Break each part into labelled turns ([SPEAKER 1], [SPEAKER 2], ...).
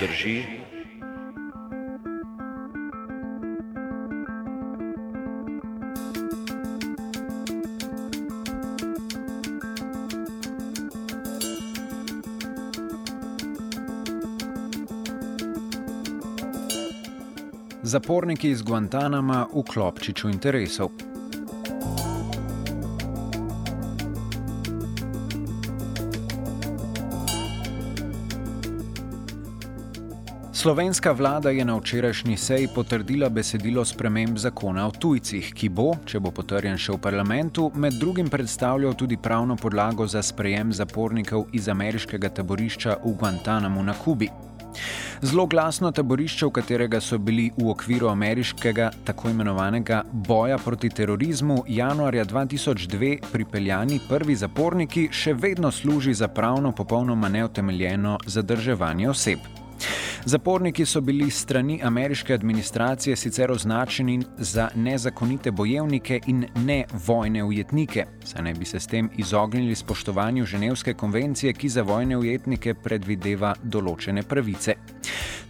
[SPEAKER 1] drži.
[SPEAKER 2] Zaporniki iz Guantanama v klopčiču interesov. Slovenska vlada je na včerajšnji seji potrdila besedilo sprememb zakona o tujcih, ki bo, če bo potrjen še v parlamentu, med drugim predstavljal tudi pravno podlago za sprejem zapornikov iz ameriškega taborišča v Guantanamu na Kubi. Zelo glasno taborišče, v katerega so bili v okviru ameriškega tako imenovanega boja proti terorizmu januarja 2002 pripeljani prvi zaporniki, še vedno služi za pravno popolnoma neutemeljeno zadrževanje oseb. Zaporniki so bili strani ameriške administracije sicer označeni za nezakonite bojevnike in ne vojne ujetnike, saj naj bi se s tem izognili spoštovanju Ženevske konvencije, ki za vojne ujetnike predvideva določene pravice.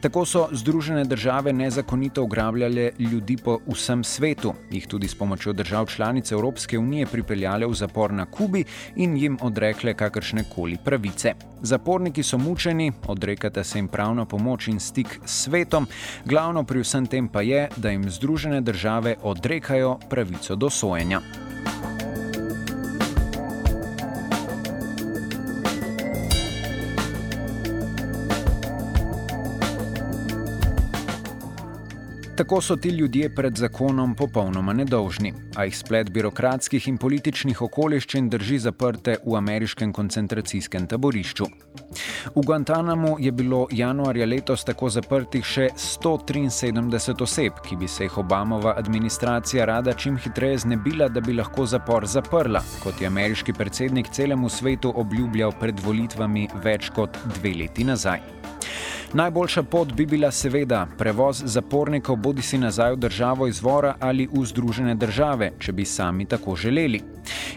[SPEAKER 2] Tako so Združene države nezakonito ugrabljale ljudi po vsem svetu, jih tudi s pomočjo držav članic Evropske unije pripeljale v zapor na Kubi in jim odrekle kakršne koli pravice. Zaporniki so mučeni, odrekata se jim pravna pomoč in stik s svetom, glavno pri vsem tem pa je, da jim Združene države odrekajo pravico do sojenja. Tako so ti ljudje pred zakonom popolnoma nedolžni, a jih splet birokratskih in političnih okoliščin drži zaprte v ameriškem koncentracijskem taborišču. V Guantanamu je bilo januarja letos tako zaprtih še 173 oseb, ki bi se jih Obamova administracija rada čim hitreje znebila, da bi lahko zapor zaprla, kot je ameriški predsednik celemu svetu obljubljal pred volitvami več kot dve leti nazaj. Najboljša pot bi bila seveda prevoz zapornikov bodi si nazaj v državo izvora ali v Združene države, če bi sami tako želeli.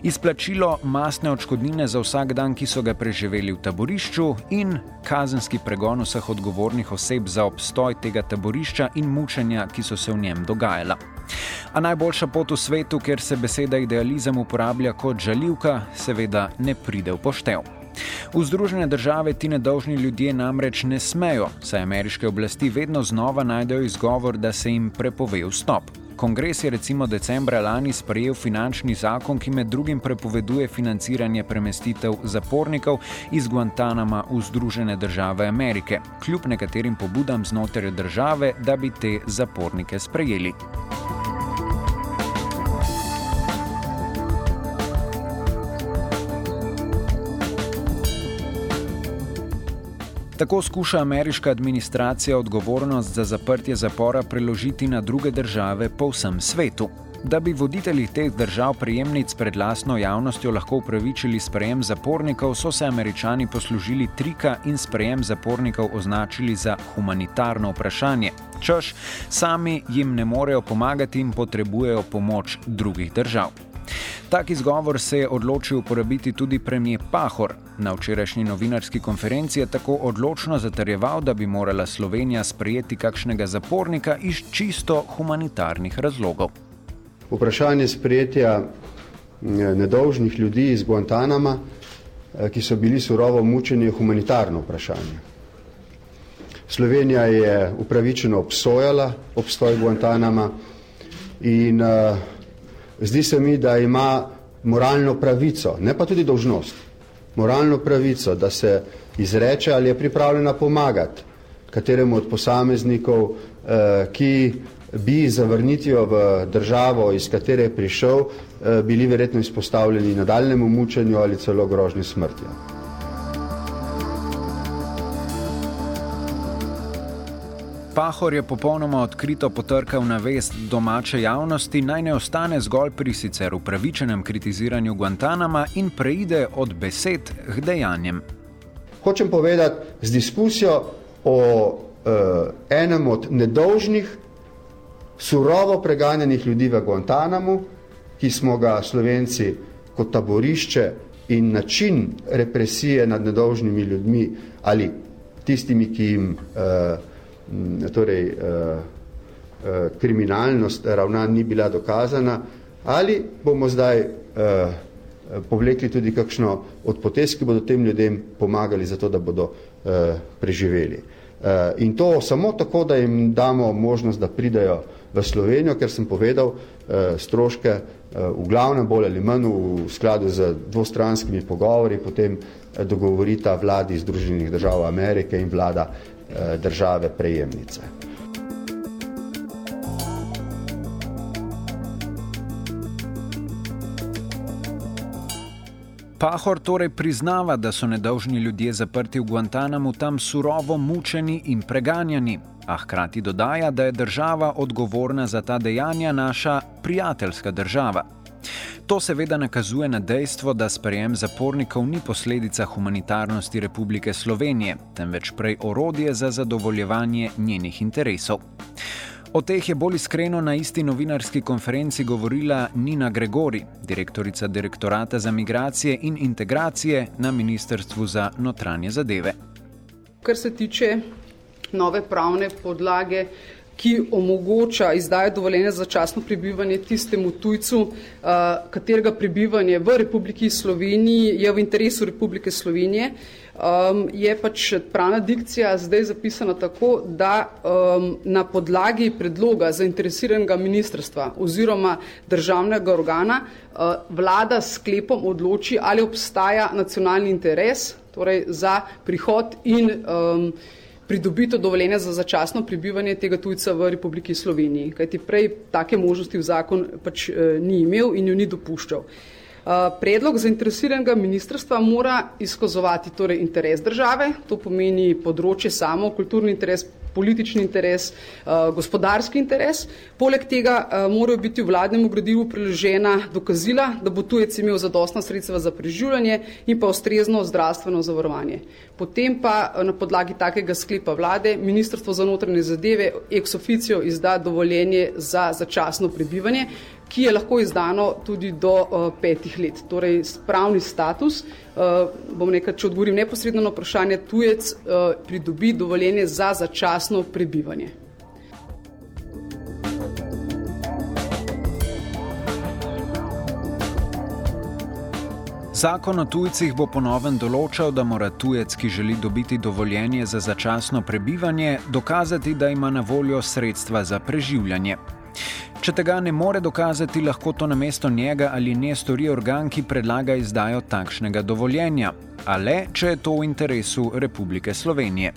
[SPEAKER 2] Izplačilo masne odškodnine za vsak dan, ki so ga preživeli v taborišču, in kazenski pregon vseh odgovornih oseb za obstoj tega taborišča in mučenja, ki so se v njem dogajala. A najboljša pot v svetu, kjer se beseda idealizem uporablja kot žaljivka, seveda ne pride v poštev. V Združene države ti nedolžni ljudje namreč ne smejo, saj ameriške oblasti vedno znova najdejo izgovor, da se jim prepove vstop. Kongres je recimo decembra lani sprejel finančni zakon, ki med drugim prepoveduje financiranje premestitev zapornikov iz Guantanama v Združene države Amerike, kljub nekaterim pobudam znotraj države, da bi te zapornike sprejeli. Tako skuša ameriška administracija odgovornost za zaprtje zapora preložiti na druge države po vsem svetu. Da bi voditelji teh držav prejemnic pred lastno javnostjo lahko upravičili sprejem zapornikov, so se američani poslužili trika in sprejem zapornikov označili za humanitarno vprašanje. Češ, sami jim ne morejo pomagati in potrebujejo pomoč drugih držav. Tak izgovor se je odločil uporabiti tudi premijer Pahor. Na včerajšnji novinarski konferenci je tako odločno zatrjeval, da bi morala Slovenija sprejeti kakšnega zapornika iz čisto humanitarnih razlogov.
[SPEAKER 3] Vprašanje sprejetja nedolžnih ljudi iz Guantanama, ki so bili surovo mučeni, je humanitarno vprašanje. Slovenija je upravičeno obsojala obstoj Guantanama in uh, zdi se mi, da ima moralno pravico, ne pa tudi dolžnost, moralno pravico, da se izreče ali je pripravljena pomagati kateremu od posameznikov, uh, ki bi zavrnitvijo v državo, iz katere je prišel, uh, bili verjetno izpostavljeni nadaljnemu mučenju ali celo grožnji smrtjo.
[SPEAKER 2] Pahor je popolnoma odkrito potrkal na vest domače javnosti, naj ne ostane zgolj pri sicer upravičenem kritiziranju Guantanama in preide od besed k dejanjem.
[SPEAKER 3] Hočem povedati z diskusijo o uh, enem od nedolžnih, surovo preganjenih ljudi v Guantanamu, ki smo ga slovenci kot taborišče in način represije nad nedolžnimi ljudmi ali tistimi, ki jim uh, torej, eh, eh, kriminalnost ravnanj ni bila dokazana, ali bomo zdaj eh, povlekli tudi kakšno od potez, ki bodo tem ljudem pomagali za to, da bodo preživeli. In to samo tako, da jim damo možnost, da pridajo v Slovenijo, ker sem povedal, stroške v glavnem bolj ali manj v skladu z dvostranskimi pogovori, potem dogovorita vladi Združenih držav Amerike in vlada Eh, države prejemnice.
[SPEAKER 2] Pahor torej priznava, da so nedolžni ljudje zaprti v Guantanamu tam surovo mučeni in preganjani, a hkrati dodaja, da je država odgovorna za ta dejanja naša prijateljska država. To seveda nakazuje na dejstvo, da sprejem zapornikov ni posledica humanitarnosti Republike Slovenije, temveč prej orodje za zadovoljevanje njenih interesov. O teh je bolj iskreno na isti novinarski konferenci govorila Nina Gregori, direktorica direktorata za migracije in integracije na Ministrstvu za notranje zadeve.
[SPEAKER 4] Kar se tiče nove pravne podlage, ki omogoča izdajo dovoljenja za časno prebivanje tistemu tujcu, uh, katerega prebivanje v Republiki Sloveniji je v interesu Republike Slovenije. Um, je pač pravna dikcija zdaj zapisana tako, da um, na podlagi predloga zainteresiranega ministrstva oziroma državnega organa uh, vlada sklepom odloči, ali obstaja nacionalni interes torej za prihod in um, pridobitev dovoljenja za začasno prebivanje tega tujca v Republiki Sloveniji, kajti prej take možnosti v zakon pač eh, ni imel in jo ni dopuščal. Uh, predlog zainteresiranega ministrstva mora izkazovati torej interes države, to pomeni področje samo, kulturni interes, politični interes, uh, gospodarski interes. Poleg tega uh, morajo biti v vladnemu gradivu priložena dokazila, da bo tujec imel zadostna sredstva za preživljanje in pa ustrezno zdravstveno zavarovanje. Potem pa na podlagi takega sklepa vlade Ministrstvo za notranje zadeve ex officio izda dovoljenje za začasno prebivanje, ki je lahko izdano tudi do uh, petih let. Torej, pravni status, uh, bom nekaj, če odgovorim neposredno na vprašanje, tujec uh, pridobi dovoljenje za začasno prebivanje.
[SPEAKER 2] Zakon o tujcih bo ponovno določal, da mora tujec, ki želi dobiti dovoljenje za začasno prebivanje, dokazati, da ima na voljo sredstva za preživljanje. Če tega ne more dokazati, lahko to namesto njega ali nje stori organ, ki predlaga izdajo takšnega dovoljenja, a le, če je to v interesu Republike Slovenije.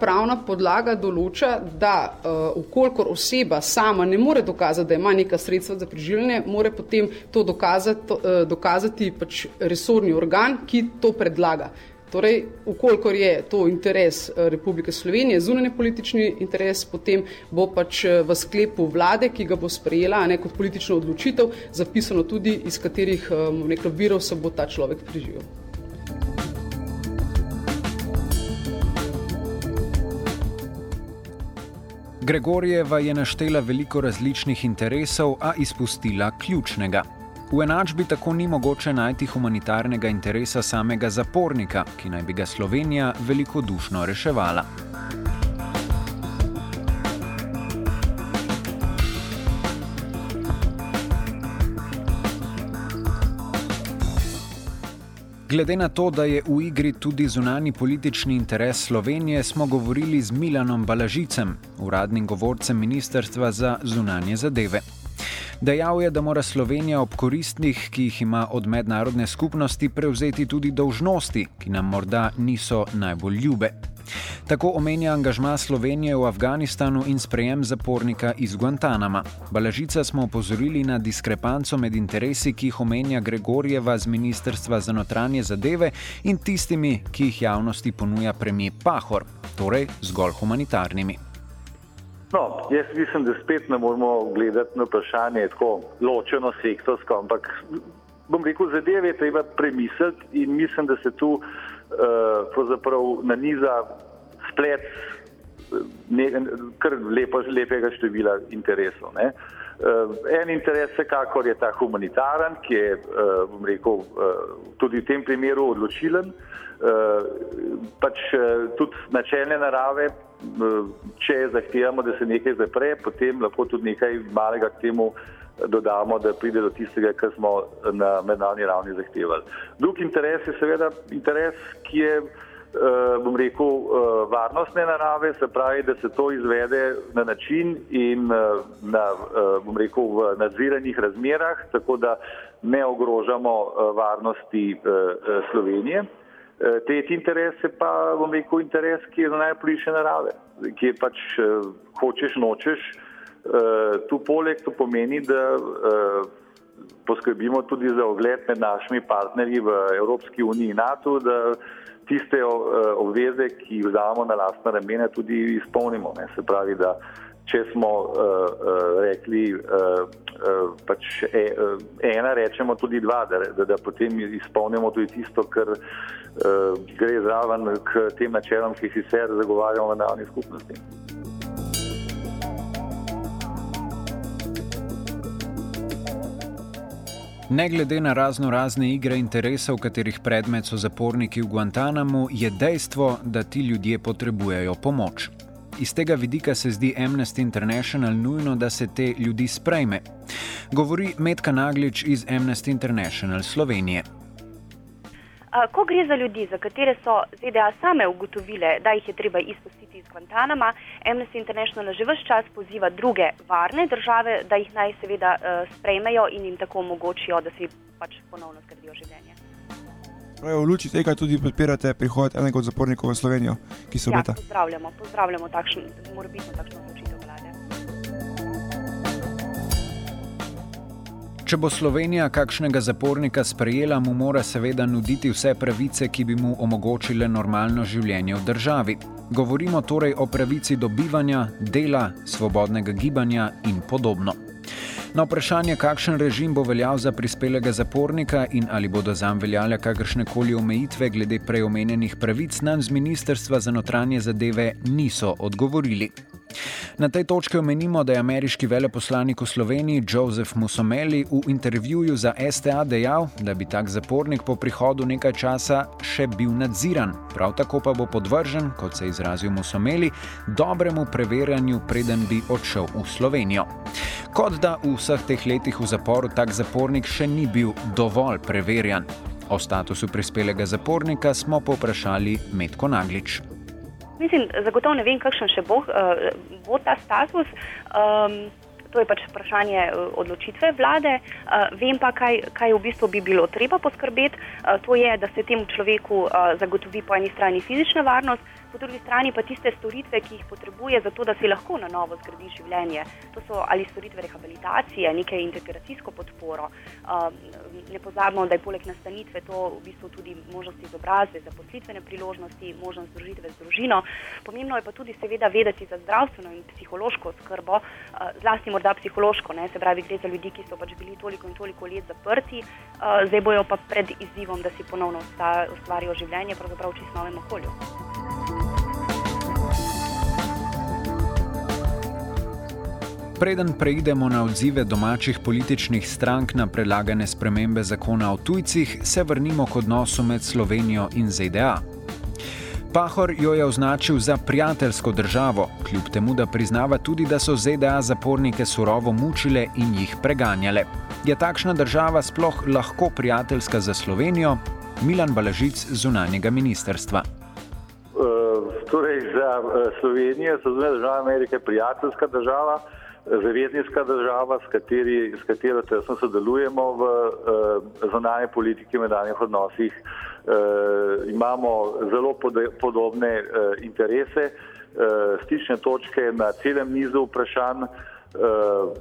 [SPEAKER 4] Pravna podlaga določa, da uh, ukolikor oseba sama ne more dokazati, da ima neka sredstva za preživljanje, mora potem to dokazati, uh, dokazati pač resorni organ, ki to predlaga. Torej, ukolikor je to interes eh, Republike Slovenije, zunanje politični interes, potem bo pač eh, v sklepu vlade, ki ga bo sprejela ne, kot politično odločitev, zapisano tudi, iz katerih eh, nekaj virov se bo ta človek preživel.
[SPEAKER 2] Gregorijeva je naštela veliko različnih interesov, a izpustila ključnega. V enačbi tako ni mogoče najti humanitarnega interesa samega zapornika, ki naj bi ga Slovenija velikodušno reševala. Glede na to, da je v igri tudi zunani politični interes Slovenije, smo govorili z Milanom Balažicem, uradnim govorcem Ministrstva za zunanje zadeve. Dejal je, da mora Slovenija ob koristnih, ki jih ima od mednarodne skupnosti, prevzeti tudi dolžnosti, ki nam morda niso najbolj ljube. Tako omenja angažma Slovenije v Afganistanu in sprejem zapornika iz Guantanama. Balažica smo opozorili na diskrepanco med interesi, ki jih omenja Gregorjeva z Ministrstva za notranje zadeve in tistimi, ki jih javnosti ponuja premijer Pahor, torej zgolj humanitarnimi.
[SPEAKER 5] No, jaz mislim, da spet ne moramo gledati na vprašanje tako ločeno sektorsko, ampak bom rekel, zadeve je treba premisliti in mislim, da se tu uh, na niza splet ne, kar lepo, lepega števila interesov. Ne. Uh, en interes vsekakor je ta humanitaren, ki je, uh, bom rekel, uh, tudi v tem primeru odločilen. Pač tudi načelne narave, če zahtevamo, da se nekaj zapre, potem lahko tudi nekaj malega k temu dodamo, da pride do tistega, kar smo na mednarodni ravni zahtevali. Drug interes je seveda interes, ki je Eh, bom rekel, eh, varnostne narave, se pravi, da se to izvede na način in eh, na, bom rekel, v nadziranih razmerah, tako da ne ogrožamo varnosti Slovenije. Tretji interes je pa, bom rekel, interes, ki je najbližje narave, ki je pač hočeš, nočeš. Tu poleg to pomeni, da poskrbimo tudi za ogled med našimi partnerji v Evropski uniji in NATO, da tiste eh, obveze, ki jih vzamemo na lastne ramene, tudi izpolnimo. Ne. Se pravi, da če smo uh, uh, rekli uh, uh, pač e, uh, ena, rečemo tudi dva, da, da, da potem izpolnimo tudi tisto, kar uh, gre zraven k tem načelom, ki jih sicer zagovarjamo v naravni skupnosti.
[SPEAKER 2] Ne glede na razno razne igre interesov, katerih predmet so zaporniki v Guantanamu, je dejstvo, da ti ljudje potrebujejo pomoč. Iz tega vidika se zdi Amnesty International nujno, da se te ljudi sprejme. Govori Medka Naglič iz Amnesty International Slovenije.
[SPEAKER 6] Ko gre za ljudi, za katere so ZDA same ugotovile, da jih je treba izpustiti iz Guantanama, Amnesty International že vse čas poziva druge varne države, da jih naj seveda sprejmejo in jim tako omogočijo, da si pač ponovno zgradijo življenje.
[SPEAKER 7] Pravi, v luči tega tudi podpirate prihod enega od zapornikov v Slovenijo, ki se obeta?
[SPEAKER 6] Ja, pozdravljamo, pozdravljamo takšen, morbitno takšno odločitev.
[SPEAKER 2] Če bo Slovenija kakšnega zapornika sprejela, mu mora seveda nuditi vse pravice, ki bi mu omogočile normalno življenje v državi. Govorimo torej o pravici do bivanja, dela, svobodnega gibanja in podobno. Na vprašanje, kakšen režim bo veljal za prispelega zapornika in ali bodo zam veljale kakršne koli omejitve glede preomenjenih pravic, nam z Ministrstva za notranje zadeve niso odgovorili. Na tej točki omenimo, da je ameriški veleposlanik v Sloveniji Joseph Musomeli v intervjuju za STA dejal, da bi tak zapornik po prihodu nekaj časa še bil nadziran, prav tako pa bo podvržen, kot se je izrazil Musomeli, dobremu preverjanju, preden bi odšel v Slovenijo. Kot da v vseh teh letih v zaporu tak zapornik še ni bil dovolj preverjan. O statusu prispelega zapornika smo poprašali Medko Naglič.
[SPEAKER 6] Mislim, zagotovo ne vem, kakšen še bo, uh, bo ta status. Um, To je pač vprašanje eh, odločitve vlade. Uh, vem pa, kaj, kaj v bistvu bi bilo treba poskrbeti. Uh, to je, da se temu človeku uh, zagotovi po eni strani fizična varnost, po drugi strani pa tiste storitve, ki jih potrebuje za to, da si lahko na novo zgradi življenje. To so ali storitve rehabilitacije, neke integracijsko podporo. Um, ne pozabimo, da je poleg nastanitve to v bistvu tudi možnost izobrazbe, zaposlitvene priložnosti, možnost združitve z družino. Pomembno je pa tudi seveda vedeti za zdravstveno in psihološko skrbo, uh, zlasti morda psihološko, ne? se pravi, gre za ljudi, ki so pač bili toliko in toliko let zaprti, uh, zdaj bojo pa pred izzivom, da si ponovno ustvarijo življenje, pravzaprav v čisto novem okolju.
[SPEAKER 2] Preden preidemo na odzive domačih političnih strank na predlagane spremembe zakona o tujcih, se vrnimo k odnosu med Slovenijo in ZDA. Pahor jo je označil za prijateljsko državo, kljub temu, da priznava tudi, da so ZDA zapornike surovo mučile in jih preganjale. Je takšna država sploh lahko prijateljska za Slovenijo? Milan Balažic zunanjega ministerstva.
[SPEAKER 5] Uh, torej, za uh, Slovenijo so zunanje države Amerike prijateljska država, zavezniška država, s, kateri, s katero tesno sodelujemo v uh, zunanje politiki in mednarodnih odnosih. Uh, imamo zelo pod, podobne uh, interese, uh, stične točke na celem nizu vprašanj. Uh,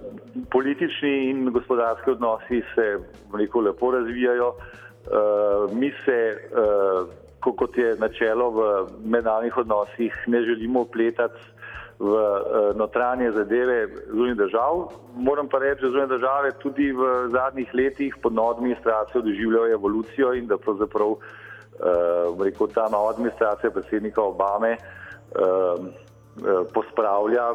[SPEAKER 5] politični in gospodarski odnosi se veliko lepo razvijajo. Uh, mi se uh, kot je načelo v mednarodnih odnosih, ne želimo upletati v uh, notranje zadeve zunaj držav. Moram pa reči, da zunaj države tudi v zadnjih letih pod novo administracijo doživljajo evolucijo in da pravzaprav uh, rekel, ta nova administracija predsednika Obame uh, pospravlja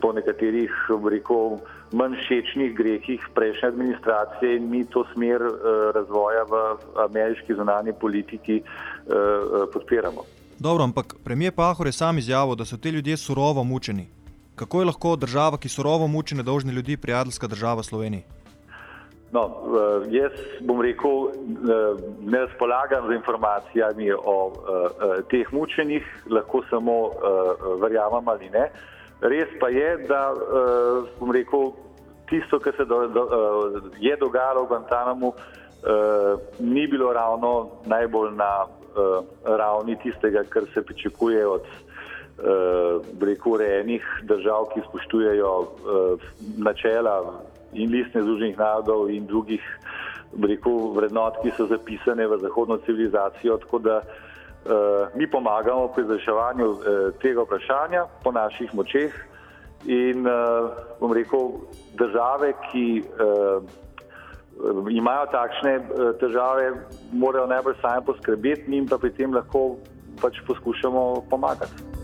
[SPEAKER 5] po nekaterih rekel, manj všečnih grehih prejšnje administracije in mi to smer uh, razvoja v ameriški zunanji politiki uh, podpiramo.
[SPEAKER 8] Dobro, ampak premijer Pahor je sam izjavil, da so ti ljudje surovo mučeni. Kako je lahko država, ki surovo muči nedolžne ljudi, prijateljska država Slovenije?
[SPEAKER 5] No, uh, jaz bom rekel, uh, ne razpolagam z informacijami o uh, teh mučenih, lahko samo verjamem ali ne. Res pa je, da bom rekel, tisto, kar se do, do, je dogajalo v Guantanamu, ni bilo ravno najbolj na ravni tistega, kar se pričakuje od uh, rekel, urejenih držav, ki spoštujejo uh, načela in listne Združenih narodov in drugih rekel, vrednot, ki so zapisane v zahodno civilizacijo. Tako da uh, mi pomagamo pri reševanju tega vprašanja po naših močeh. In bom rekel, države, ki imajo takšne uh, težave, morajo najbolj sami poskrbeti, mi pa pri tem lahko pač poskušamo pomagati.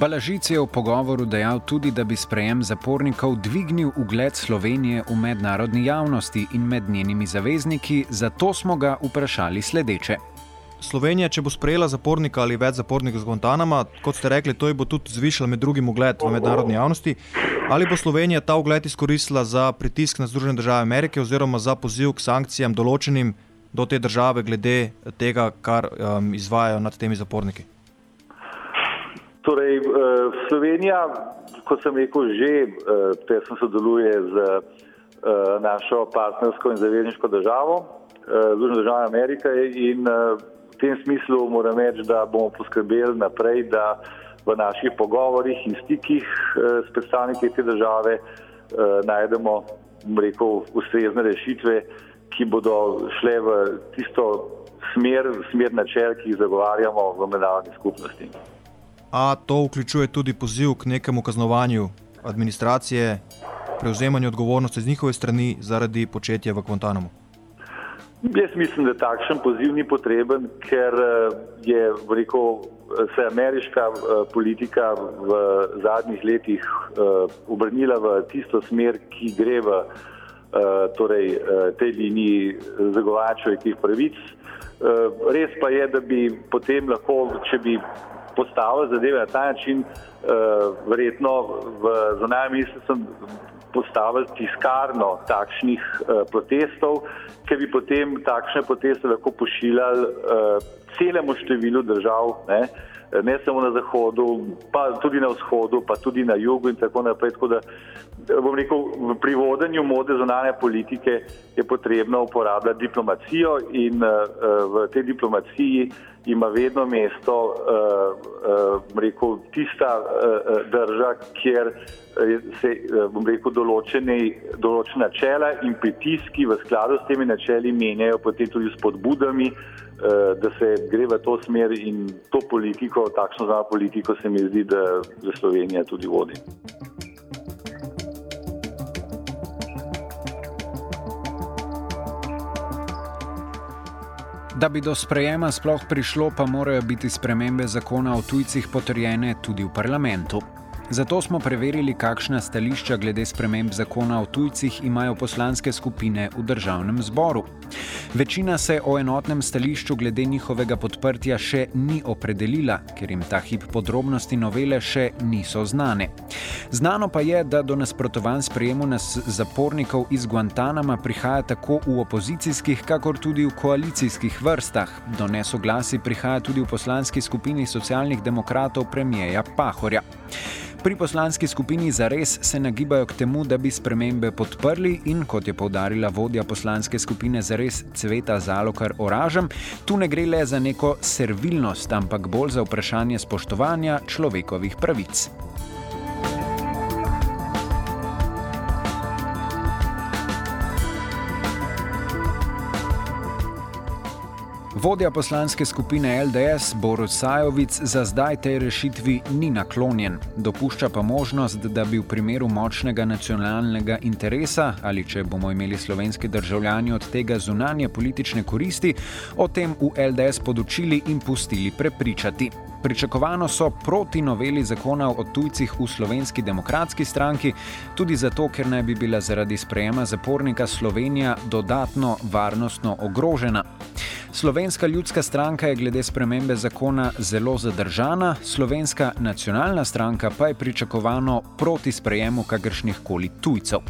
[SPEAKER 2] Balažic je v pogovoru dejal tudi, da bi sprejem zapornikov dvignil ugled Slovenije v mednarodni javnosti in med njenimi zavezniki, zato smo ga vprašali sledeče.
[SPEAKER 8] Slovenija, če bo sprejela zapornika ali več zapornikov z Guantanama, kot ste rekli, to bo tudi zvišalo med drugim ugled v mednarodni javnosti. Ali bo Slovenija ta ugled izkoristila za pritisk na Združene države Amerike oziroma za poziv k sankcijam določenim do te države glede tega, kar um, izvajajo nad temi zaporniki?
[SPEAKER 5] Torej, Slovenija, kot sem rekel, že tesno sodeluje z našo partnersko in zavezniško državo, Združene države Amerike in v tem smislu moram reči, da bomo poskrbeli naprej, da v naših pogovorih in stikih s predstavniki te države najdemo, rekel, ustrezne rešitve, ki bodo šle v tisto smer, smer načel, ki jih zagovarjamo v mednarodni skupnosti.
[SPEAKER 8] A to vključuje tudi poziv k nekemu kaznovanju administracije, prevzemanju odgovornosti z njihove strani zaradi početja v Guantanamu?
[SPEAKER 5] Jaz mislim, da takšen poziv ni potreben, ker je rekel, se ameriška politika v zadnjih letih obrnila v tisto smer, ki gre v torej, tej liniji zagovarjanja človekovih pravic. Res pa je, da bi potem lahko, če bi postavili zadeve na ta način, verjetno v zunanjem ministrstvu postavili tiskarno takšnih uh, protestov, ki bi potem takšne proteste lahko pošiljali uh, celemu številu držav, ne, ne samo na zahodu, pa tudi na vzhodu, pa tudi na jugu in tako naprej. Tako da, bom rekel, pri vodenju mode zunanje politike je potrebno uporabljati diplomacijo in uh, v tej diplomaciji ima vedno mesto, uh, uh, rekel, tista uh, drža, kjer se, bom rekel, določene, določene načela in pritiski v skladu s temi načeli menjajo potem tudi s podbudami, da se gre v to smer in to politiko, takšno znano politiko se mi zdi, da za Slovenija tudi vodi.
[SPEAKER 2] Da bi do sprejema sploh prišlo, pa morajo biti spremembe zakona o tujcih potrjene tudi v parlamentu. Zato smo preverili, kakšna stališča glede sprememb zakona o tujcih imajo poslanske skupine v državnem zboru. Večina se o enotnem stališču glede njihovega podprtja še ni opredelila, ker jim ta hip podrobnosti novele še niso znane. Znano pa je, da do nasprotovanj sprejemu nas zapornikov iz Guantanama prihaja tako v opozicijskih, kakor tudi v koalicijskih vrstah. Do nesoglasi prihaja tudi v poslanski skupini socialnih demokratov premijeja Pahorja. Pri poslanski skupini Zares se nagibajo k temu, da bi spremembe podprli in, kot je povdarila vodja poslanske skupine Zares Cveta Zalokar Oražem, tu ne gre le za neko servilnost, ampak bolj za vprašanje spoštovanja človekovih pravic. Vodja poslanske skupine LDS Borut Sajovic za zdaj tej rešitvi ni naklonjen. Dopušča pa možnost, da bi v primeru močnega nacionalnega interesa ali če bomo imeli slovenski državljani od tega zunanje politične koristi, o tem v LDS podočili in pustili prepričati. Pričakovano so proti noveli zakona o tujcih v slovenski demokratski stranki, tudi zato, ker naj bi bila zaradi sprejema zapornika Slovenija dodatno varnostno ogrožena. Slovenska ljudska stranka je glede spremembe zakona zelo zadržana, slovenska nacionalna stranka pa je pričakovano proti sprejemu kakršnih koli tujcev.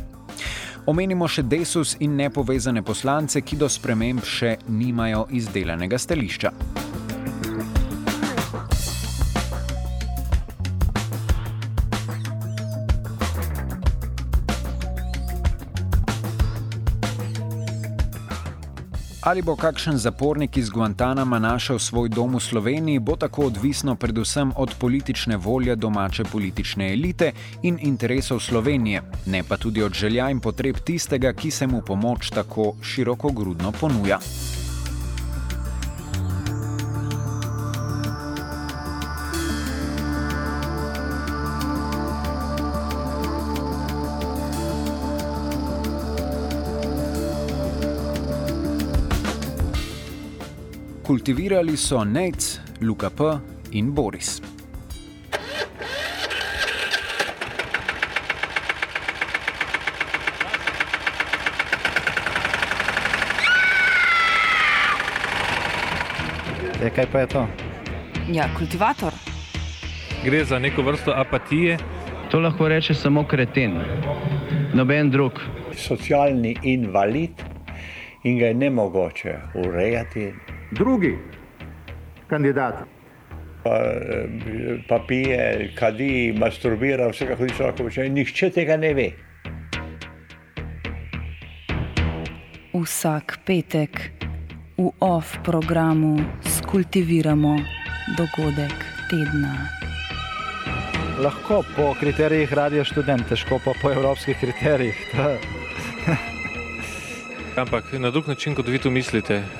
[SPEAKER 2] Omenimo še desus in nepovezane poslance, ki do sprememb še nimajo izdelanega stališča. Ali bo kakšen zapornik iz Guantanama našel svoj dom v Sloveniji, bo tako odvisno predvsem od politične volje domače politične elite in interesov Slovenije, ne pa tudi od želja in potreb tistega, ki se mu pomoč tako širokogrudno ponuja. Kultivirali so Nec, Luka P. in Boris.
[SPEAKER 9] E, kaj pa je to?
[SPEAKER 10] Ja, kultivator.
[SPEAKER 11] Gre za neko vrsto apatije.
[SPEAKER 12] To lahko reče samo kreten, noben drug.
[SPEAKER 13] Socialni invalid in ga je ne mogoče urejati.
[SPEAKER 14] Drugi kandidat.
[SPEAKER 13] Pa, pa pije, kadi, masturbira, vse kako ti človek počne. Nihče tega ne ve.
[SPEAKER 10] Vsak petek v OF programu skultiviramo dogodek tedna.
[SPEAKER 9] Lahko po kriterijih radio študent, težko pa po evropskih kriterijih.
[SPEAKER 11] Ampak na drug način, kot vi to mislite.